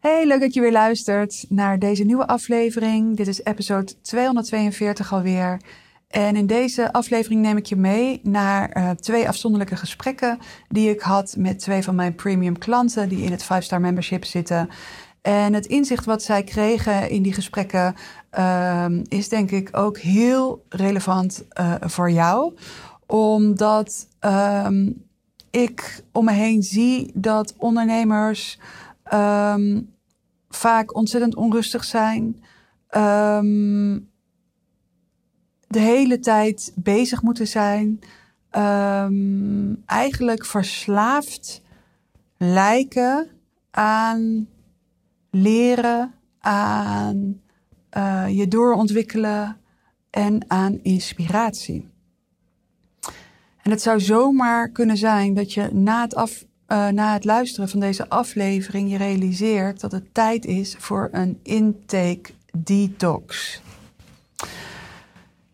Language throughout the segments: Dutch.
Hey, leuk dat je weer luistert naar deze nieuwe aflevering. Dit is episode 242 alweer. En in deze aflevering neem ik je mee naar uh, twee afzonderlijke gesprekken die ik had met twee van mijn premium klanten die in het 5-star membership zitten. En het inzicht wat zij kregen in die gesprekken uh, is denk ik ook heel relevant uh, voor jou. Omdat ehm, ik om me heen zie dat ondernemers um, vaak ontzettend onrustig zijn. Um, de hele tijd bezig moeten zijn. Um, eigenlijk verslaafd lijken aan leren, aan uh, je doorontwikkelen en aan inspiratie. En het zou zomaar kunnen zijn dat je na het, af, uh, na het luisteren van deze aflevering je realiseert dat het tijd is voor een intake detox.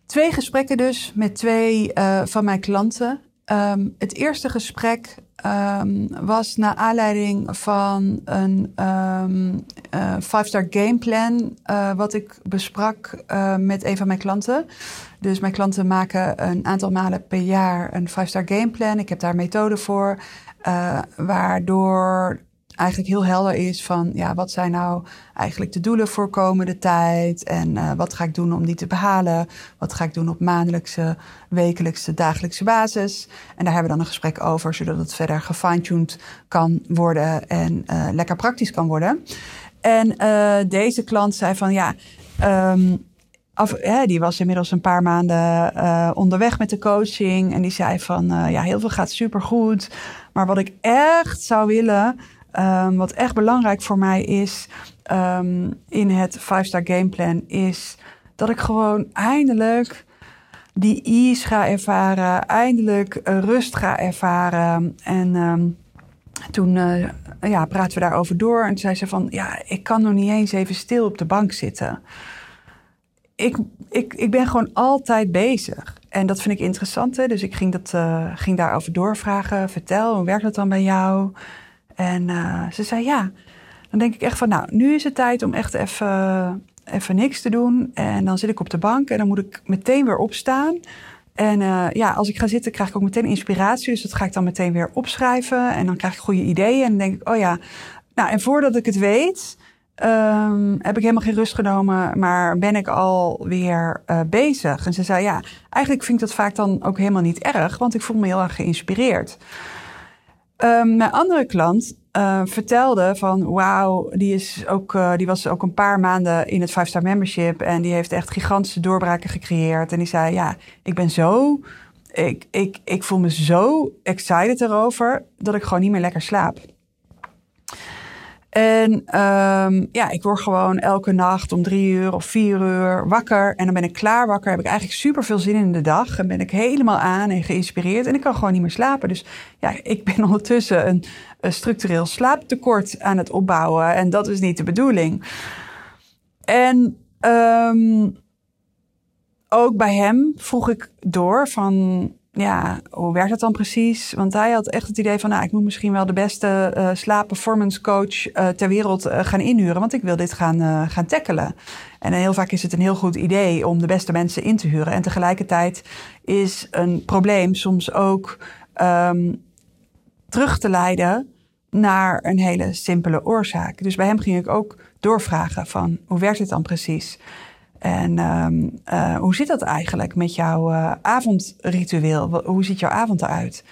Twee gesprekken dus met twee uh, van mijn klanten. Um, het eerste gesprek um, was naar aanleiding van een um, uh, five-star gameplan, uh, wat ik besprak uh, met een van mijn klanten. Dus mijn klanten maken een aantal malen per jaar een five-star gameplan. Ik heb daar methoden voor, waardoor eigenlijk heel helder is van ja, wat zijn nou eigenlijk de doelen voor komende tijd en uh, wat ga ik doen om die te behalen? Wat ga ik doen op maandelijkse, wekelijkse, dagelijkse basis? En daar hebben we dan een gesprek over, zodat het verder gefine-tuned kan worden en uh, lekker praktisch kan worden. En uh, deze klant zei van ja, um, af, hè, die was inmiddels een paar maanden onderweg met de coaching. En die zei van ja, heel veel gaat supergoed. Maar wat ik echt zou willen, Um, wat echt belangrijk voor mij is um, in het 5-star gameplan, is dat ik gewoon eindelijk die ease ga ervaren, eindelijk rust ga ervaren. En um, toen uh, ja, praten we daarover door en toen zei ze van, ja, ik kan nog niet eens even stil op de bank zitten. Ik, ik, ik ben gewoon altijd bezig. En dat vind ik interessant. Hè? Dus ik ging, dat, uh, ging daarover doorvragen. Vertel, hoe werkt dat dan bij jou? En uh, ze zei ja. Dan denk ik echt van, nou, nu is het tijd om echt even, even niks te doen. En dan zit ik op de bank en dan moet ik meteen weer opstaan. En uh, ja, als ik ga zitten, krijg ik ook meteen inspiratie. Dus dat ga ik dan meteen weer opschrijven. En dan krijg ik goede ideeën. En dan denk ik, oh ja. Nou, en voordat ik het weet, um, heb ik helemaal geen rust genomen. Maar ben ik alweer uh, bezig. En ze zei, ja, eigenlijk vind ik dat vaak dan ook helemaal niet erg. Want ik voel me heel erg geïnspireerd. Um, mijn andere klant uh, vertelde van wauw, die, is ook, uh, die was ook een paar maanden in het 5-star membership en die heeft echt gigantische doorbraken gecreëerd. En die zei ja, ik ben zo, ik, ik, ik voel me zo excited erover dat ik gewoon niet meer lekker slaap. En um, ja, ik word gewoon elke nacht om drie uur of vier uur wakker. En dan ben ik klaar wakker. Heb ik eigenlijk super veel zin in de dag. En ben ik helemaal aan en geïnspireerd. En ik kan gewoon niet meer slapen. Dus ja, ik ben ondertussen een, structureel slaaptekort aan het opbouwen. En dat is niet de bedoeling. En um, ook bij hem vroeg ik door van ja, hoe werkt dat dan precies? Want hij had echt het idee van, nou, ik moet misschien wel de beste uh, slaap-performance coach uh, ter wereld uh, gaan inhuren, want ik wil dit gaan, gaan tackelen. En heel vaak is het een heel goed idee om de beste mensen in te huren. En tegelijkertijd is een probleem soms ook um, terug te leiden naar een hele simpele oorzaak. Dus bij hem ging ik ook doorvragen van, hoe werkt het dan precies? En um, uh, hoe zit dat eigenlijk met jouw uh, avondritueel? Hoe ziet jouw avond eruit?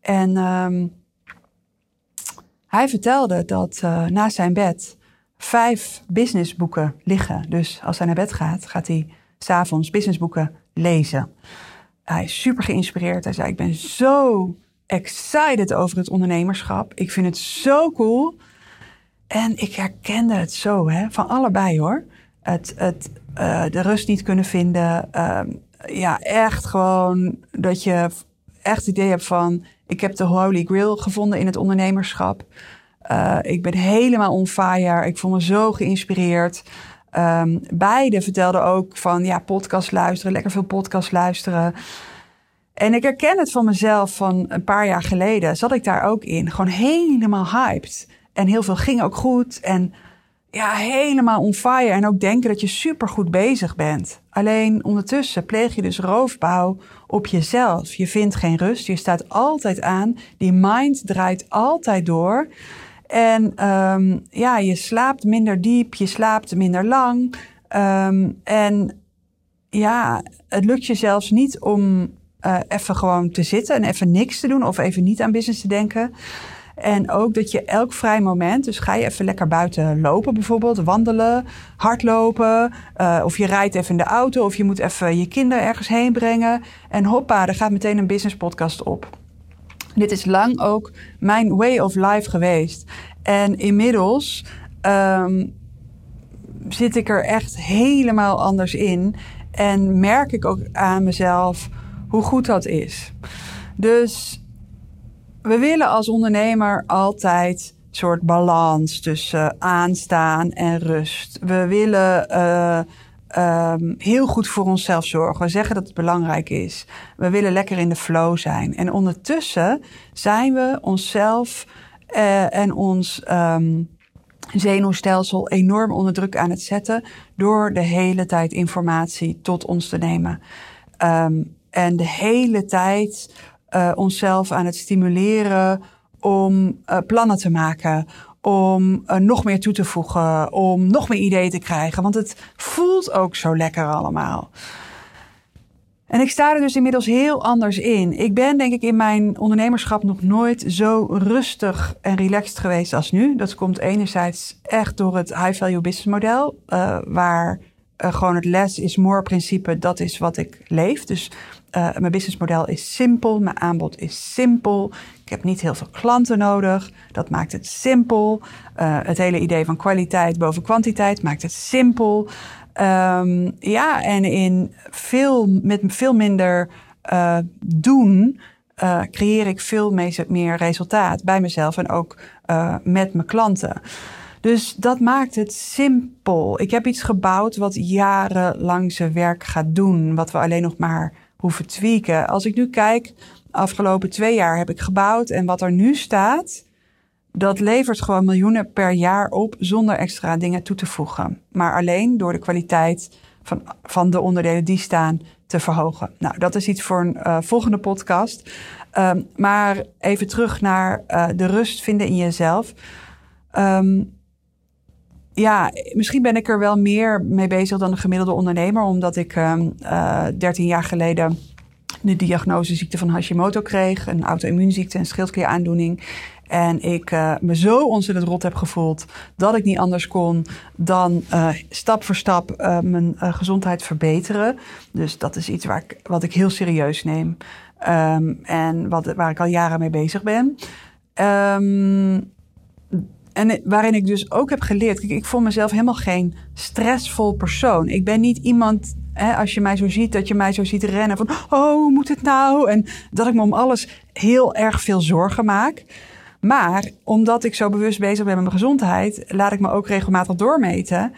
En um, hij vertelde dat uh, naast zijn bed vijf businessboeken liggen. Dus als hij naar bed gaat, gaat hij s'avonds businessboeken lezen. Hij is super geïnspireerd. Hij zei: Ik ben zo excited over het ondernemerschap. Ik vind het zo cool. En ik herkende het zo, hè, van allebei hoor. het, het, uh, de rust niet kunnen vinden. Ehm, ja, echt gewoon dat je echt het idee hebt van... ik heb de holy grail gevonden in het ondernemerschap. Uh, ik ben helemaal on. Ik voel me zo geïnspireerd. Um, beide vertelden ook van ja, podcast luisteren, lekker veel podcast luisteren. En ik herken het van mezelf van een paar jaar geleden. Zat ik daar ook in. Gewoon helemaal hyped. En heel veel ging ook goed. En ja, helemaal on fire. En ook denken dat je supergoed bezig bent. Alleen ondertussen pleeg je dus roofbouw op jezelf. Je vindt geen rust. Je staat altijd aan. Die mind draait altijd door. En um, ja, je slaapt minder diep. Je slaapt minder lang. Um, en ja, het lukt je zelfs niet om uh, even gewoon te zitten en even niks te doen of even niet aan business te denken. En ook dat je elk vrij moment, dus ga je even lekker buiten lopen bijvoorbeeld, wandelen, hardlopen. Uh, of je rijdt even in de auto of je moet even je kinderen ergens heen brengen. En hoppa, er gaat meteen een business podcast op. Dit is lang ook mijn way of life geweest. En inmiddels um, zit ik er echt helemaal anders in. En merk ik ook aan mezelf hoe goed dat is. Dus we willen als ondernemer altijd een soort balans tussen aanstaan en rust. We willen uh, um, heel goed voor onszelf zorgen. We zeggen dat het belangrijk is. We willen lekker in de flow zijn. En ondertussen zijn we onszelf uh, en ons um, zenuwstelsel enorm onder druk aan het zetten door de hele tijd informatie tot ons te nemen. Um, en de hele tijd uh, onszelf aan het stimuleren om uh, plannen te maken, om uh, nog meer toe te voegen, om nog meer ideeën te krijgen. Want het voelt ook zo lekker allemaal. En ik sta er dus inmiddels heel anders in. Ik ben denk ik in mijn ondernemerschap nog nooit zo rustig en relaxed geweest als nu. Dat komt enerzijds echt door het high value business model, uh, waar uh, gewoon het less is more principe, dat is wat ik leef. Dus uh, mijn businessmodel is simpel, mijn aanbod is simpel. Ik heb niet heel veel klanten nodig. Dat maakt het simpel. Uh, het hele idee van kwaliteit boven kwantiteit maakt het simpel. Um, ja, en in veel, met veel minder doen creëer ik veel meer resultaat bij mezelf en ook met mijn klanten. Dus dat maakt het simpel. Ik heb iets gebouwd wat jarenlang zijn werk gaat doen, wat we alleen nog maar hoeven tweaken. Als ik nu kijk, afgelopen twee jaar heb ik gebouwd en wat er nu staat, dat levert gewoon miljoenen per jaar op zonder extra dingen toe te voegen. Maar alleen door de kwaliteit van, van de onderdelen die staan te verhogen. Nou, dat is iets voor een uh, volgende podcast. Um, maar even terug naar uh, de rust vinden in jezelf. Um, ja, misschien ben ik er wel meer mee bezig dan een gemiddelde ondernemer, omdat ik uh, 13 jaar geleden de diagnose ziekte van Hashimoto kreeg, een auto-immuunziekte, een schildklieraandoening. En ik uh, me zo ontzettend rot heb gevoeld dat ik niet anders kon dan uh, stap voor stap mijn gezondheid verbeteren. Dus dat is iets waar ik, wat ik heel serieus neem um, en wat, waar ik al jaren mee bezig ben. Um, en waarin ik dus ook heb geleerd. Kijk, ik voel mezelf helemaal geen stressvol persoon. Ik ben niet iemand, hè, als je mij zo ziet, dat je mij zo ziet rennen van, oh, moet het nou? En dat ik me om alles heel erg veel zorgen maak. Maar omdat ik zo bewust bezig ben met mijn gezondheid, laat ik me ook regelmatig doormeten.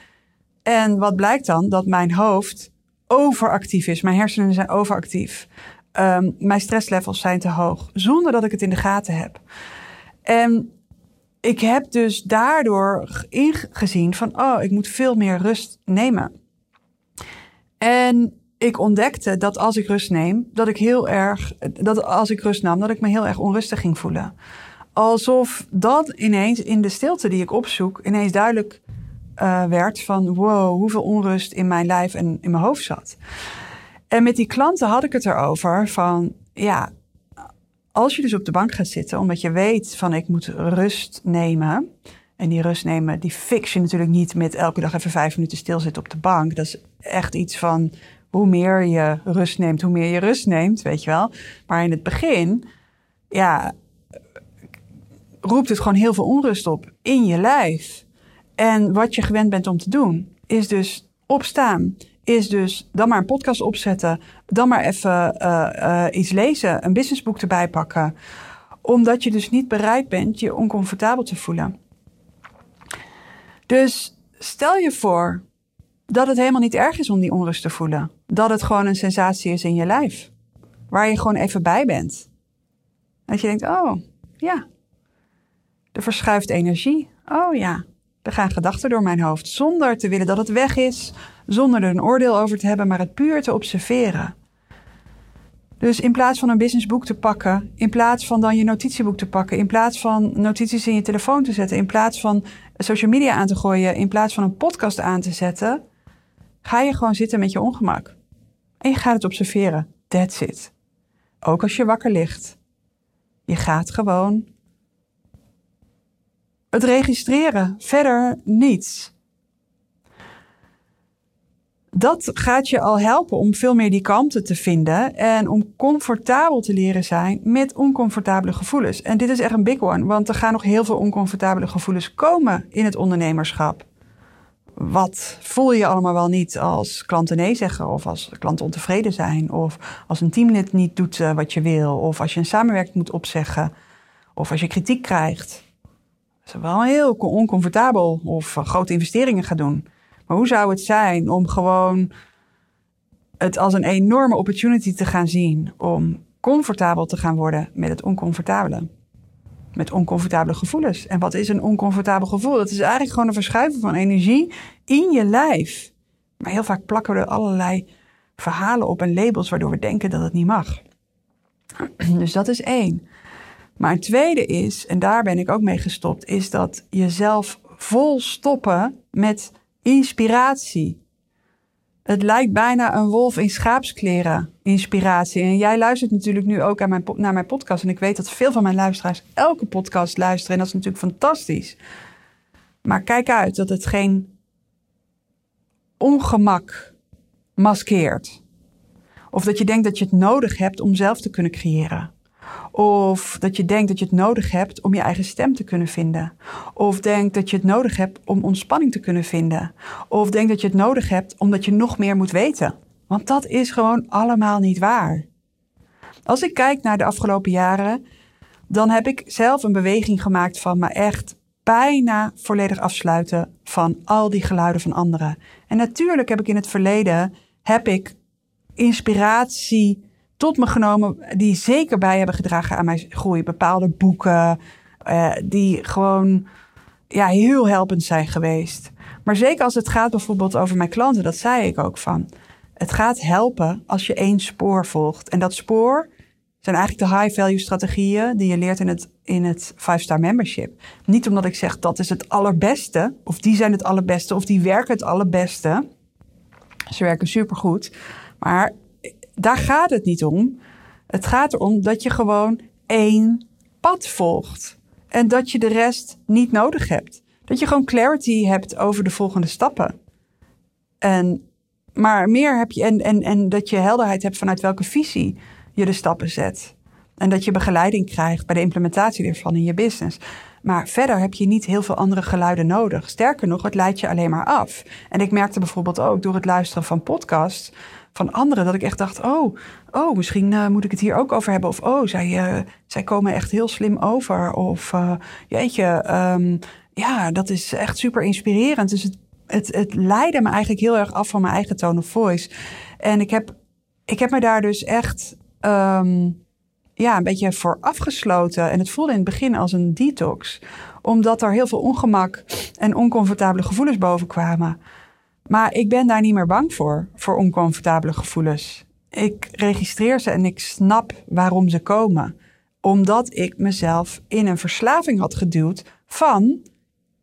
En wat blijkt dan? Dat mijn hoofd overactief is. Mijn hersenen zijn overactief. Um, mijn stresslevels zijn te hoog, zonder dat ik het in de gaten heb. En ik heb dus daardoor ingezien van, oh, ik moet veel meer rust nemen. En ik ontdekte dat als ik rust neem, dat ik heel erg, dat als ik rust nam, dat ik me heel erg onrustig ging voelen. Alsof dat ineens in de stilte die ik opzoek, ineens duidelijk uh, werd van, wow, hoeveel onrust in mijn lijf en in mijn hoofd zat. En met die klanten had ik het erover van, ja, als je dus op de bank gaat zitten, omdat je weet van ik moet rust nemen. En die rust nemen, die fix je natuurlijk niet met elke dag even vijf minuten stilzitten op de bank. Dat is echt iets van hoe meer je rust neemt, hoe meer je rust neemt, weet je wel. Maar in het begin, ja, roept het gewoon heel veel onrust op in je lijf. En wat je gewend bent om te doen, is dus opstaan is dus dan maar een podcast opzetten, dan maar even uh, uh, iets lezen, een businessboek erbij pakken, omdat je dus niet bereid bent je oncomfortabel te voelen. Dus stel je voor dat het helemaal niet erg is om die onrust te voelen. Dat het gewoon een sensatie is in je lijf. Waar je gewoon even bij bent. Dat je denkt, oh ja, er verschuift energie. Oh ja, er gaan gedachten door mijn hoofd. Zonder te willen dat het weg is. Zonder er een oordeel over te hebben, maar het puur te observeren. Dus in plaats van een businessboek te pakken, in plaats van dan je notitieboek te pakken, in plaats van notities in je telefoon te zetten, in plaats van social media aan te gooien, in plaats van een podcast aan te zetten, ga je gewoon zitten met je ongemak. En je gaat het observeren. That's it. Ook als je wakker ligt. Je gaat gewoon het registreren. Verder niets dat gaat je al helpen om veel meer die kanten te vinden en om comfortabel te leren zijn met oncomfortabele gevoelens. En dit is echt een big one, want er gaan nog heel veel oncomfortabele gevoelens komen in het ondernemerschap. Wat voel je allemaal wel niet als klanten nee zeggen, of als klanten ontevreden zijn, of als een teamlid niet doet eh, wat je wil, of als je een samenwerking moet opzeggen, of als je kritiek krijgt. Is wel heel oncomfortabel, of eh, grote investeringen gaat doen. Maar hoe zou het zijn om gewoon het als een enorme opportunity te gaan zien om comfortabel te gaan worden met het oncomfortabele? Met oncomfortabele gevoelens. En wat is een oncomfortabel gevoel? Dat is eigenlijk gewoon een verschuiving van energie in je lijf. Maar heel vaak plakken we er allerlei verhalen op en labels waardoor we denken dat het niet mag. Dus dat is één. Maar een tweede is, en daar ben ik ook mee gestopt, is dat jezelf vol stoppen met Inspiratie. Het lijkt bijna een wolf in schaapskleren. Inspiratie. En jij luistert natuurlijk nu ook mijn, naar mijn podcast. En ik weet dat veel van mijn luisteraars elke podcast luisteren. En dat is natuurlijk fantastisch. Maar kijk uit dat het geen ongemak maskeert. Of dat je denkt dat je het nodig hebt om zelf te kunnen creëren. Of dat je denkt dat je het nodig hebt om je eigen stem te kunnen vinden. Of denkt dat je het nodig hebt om ontspanning te kunnen vinden. Of denkt dat je het nodig hebt omdat je nog meer moet weten. Want dat is gewoon allemaal niet waar. Als ik kijk naar de afgelopen jaren, dan heb ik zelf een beweging gemaakt van me echt bijna volledig afsluiten van al die geluiden van anderen. En natuurlijk heb ik in het verleden heb ik inspiratie tot me genomen die zeker bij hebben gedragen aan mijn groei. Bepaalde boeken uh, die gewoon ja, heel helpend zijn geweest. Maar zeker als het gaat bijvoorbeeld over mijn klanten, dat zei ik ook van. Het gaat helpen als je één spoor volgt. En dat spoor zijn eigenlijk de high-value strategieën die je leert in het, in het 5-star membership. Niet omdat ik zeg dat is het allerbeste, of die zijn het allerbeste, of die werken het allerbeste. Ze werken supergoed. Maar daar gaat het niet om. Het gaat erom dat je gewoon één pad volgt. En dat je de rest niet nodig hebt. Dat je gewoon clarity hebt over de volgende stappen. En, maar meer heb je, en, en, en dat je helderheid hebt vanuit welke visie je de stappen zet. En dat je begeleiding krijgt bij de implementatie ervan in je business. Maar verder heb je niet heel veel andere geluiden nodig. Sterker nog, het leidt je alleen maar af. En ik merkte bijvoorbeeld ook door het luisteren van podcasts van anderen. Dat ik echt dacht, oh, oh misschien uh, moet ik het hier ook over hebben. Of oh, zij, uh, zij komen echt heel slim over. Of uh, jeetje, um, ja, dat is echt super inspirerend. Dus het, het, het leidde me eigenlijk heel erg af van mijn eigen tone of voice. En ik heb, ik heb me daar dus echt um, ja, een beetje voor afgesloten. En het voelde in het begin als een detox. Omdat er heel veel ongemak en oncomfortabele gevoelens boven kwamen. Maar ik ben daar niet meer bang voor, voor oncomfortabele gevoelens. Ik registreer ze en ik snap waarom ze komen. Omdat ik mezelf in een verslaving had geduwd van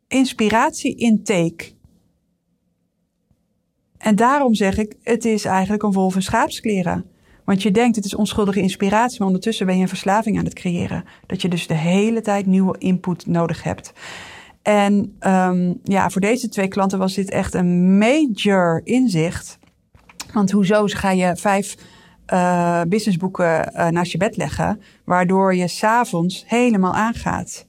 inspiratie-intake. En daarom zeg ik, het is eigenlijk een wolf in schaapskleren. Want je denkt, het is onschuldige inspiratie, maar ondertussen ben je een verslaving aan het creëren. Dat je dus de hele tijd nieuwe input nodig hebt. En um, ja, voor deze twee klanten was dit echt een major inzicht. Want hoezo ga je vijf uh, businessboeken uh, naast je bed leggen, waardoor je s'avonds helemaal aangaat?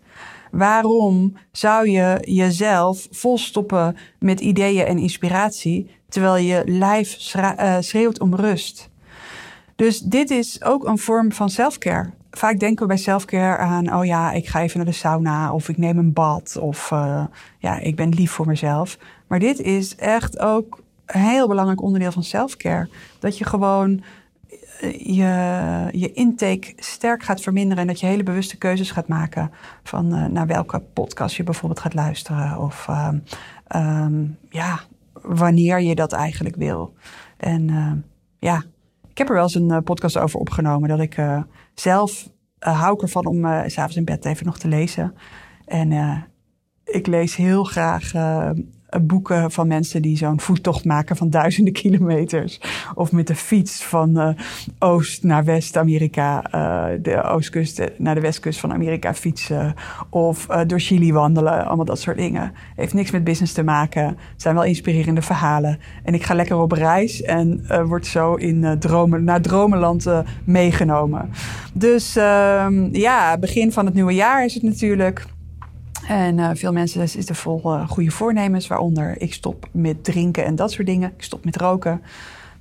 Waarom zou je jezelf volstoppen met ideeën en inspiratie, terwijl je lijf schreeuwt om rust. Dus dit is ook een vorm van selfcare. Vaak denken we bij selfcare aan, oh ja, ik ga even naar de sauna of ik neem een bad of uh, ja, ik ben lief voor mezelf. Maar dit is echt ook een heel belangrijk onderdeel van selfcare. Dat je gewoon eh, je, je intake sterk gaat verminderen en dat je hele bewuste keuzes gaat maken van uh, naar welke podcast je bijvoorbeeld gaat luisteren of uh, um, ja, wanneer je dat eigenlijk wil. En uh, ja, ik heb er wel eens een podcast over opgenomen dat ik zelf hou ik ervan om s s'avonds in bed even nog te lezen. En ik lees heel graag boeken van mensen die zo'n voettocht maken van duizenden kilometers. Of met de fiets van uh, oost naar West-Amerika, uh, de oostkust naar de westkust van Amerika fietsen. Of door Chili wandelen, allemaal dat soort dingen. Heeft niks met business te maken. Het zijn wel inspirerende verhalen. En ik ga lekker op reis en word zo in dromen, naar dromenland meegenomen. Dus ehm, ja, begin van het nieuwe jaar is het natuurlijk. En uh, veel mensen zitten vol uh, goede voornemens, waaronder ik stop met drinken en dat soort dingen. Ik stop met roken.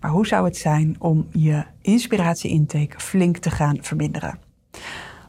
Maar hoe zou het zijn om je inspiratie-intake flink te gaan verminderen?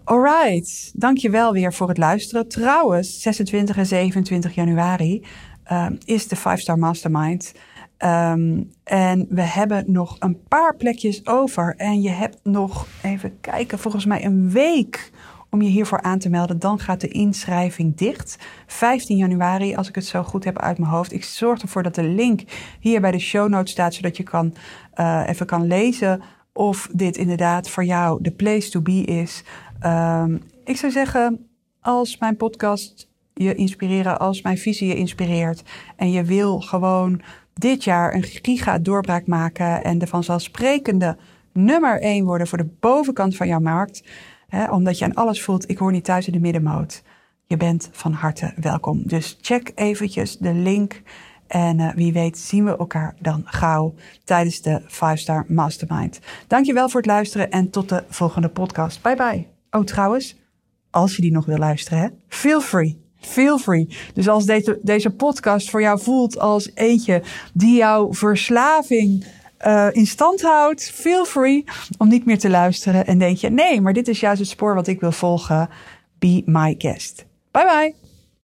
Alright, dankjewel weer voor het luisteren. Trouwens, 26 en 27 januari uh, is de 5-Star Mastermind. Um, en we hebben nog een paar plekjes over. En je hebt nog, even kijken, volgens mij een week om je hiervoor aan te melden. Dan gaat de inschrijving dicht. 15 januari, als ik het zo goed heb uit mijn hoofd. Ik zorg ervoor dat de link hier bij de show notes staat, zodat je kan, uh, even kan lezen of dit inderdaad voor jou de place to be is. Um, ik zou zeggen, als mijn podcast je inspireren, als mijn visie je inspireert en je wil gewoon dit jaar een giga doorbraak maken en de vanzelfsprekende nummer 1 worden voor de bovenkant van jouw markt, Omdat je aan alles voelt, ik hoor niet thuis in de middenmoot. Je bent van harte welkom. Dus check eventjes de link. En uh, wie weet zien we elkaar dan gauw tijdens de 5-Star Mastermind. Dankjewel voor het luisteren en tot de volgende podcast. Bye bye. Oh trouwens, als je die nog wil luisteren, hè, feel free. Feel free. Dus als deze, deze podcast voor jou voelt als eentje die jouw verslaving uh, in stand houdt, feel free om niet meer te luisteren. En denk je, nee, maar dit is juist het spoor wat ik wil volgen. Be my guest. Bye bye.